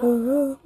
you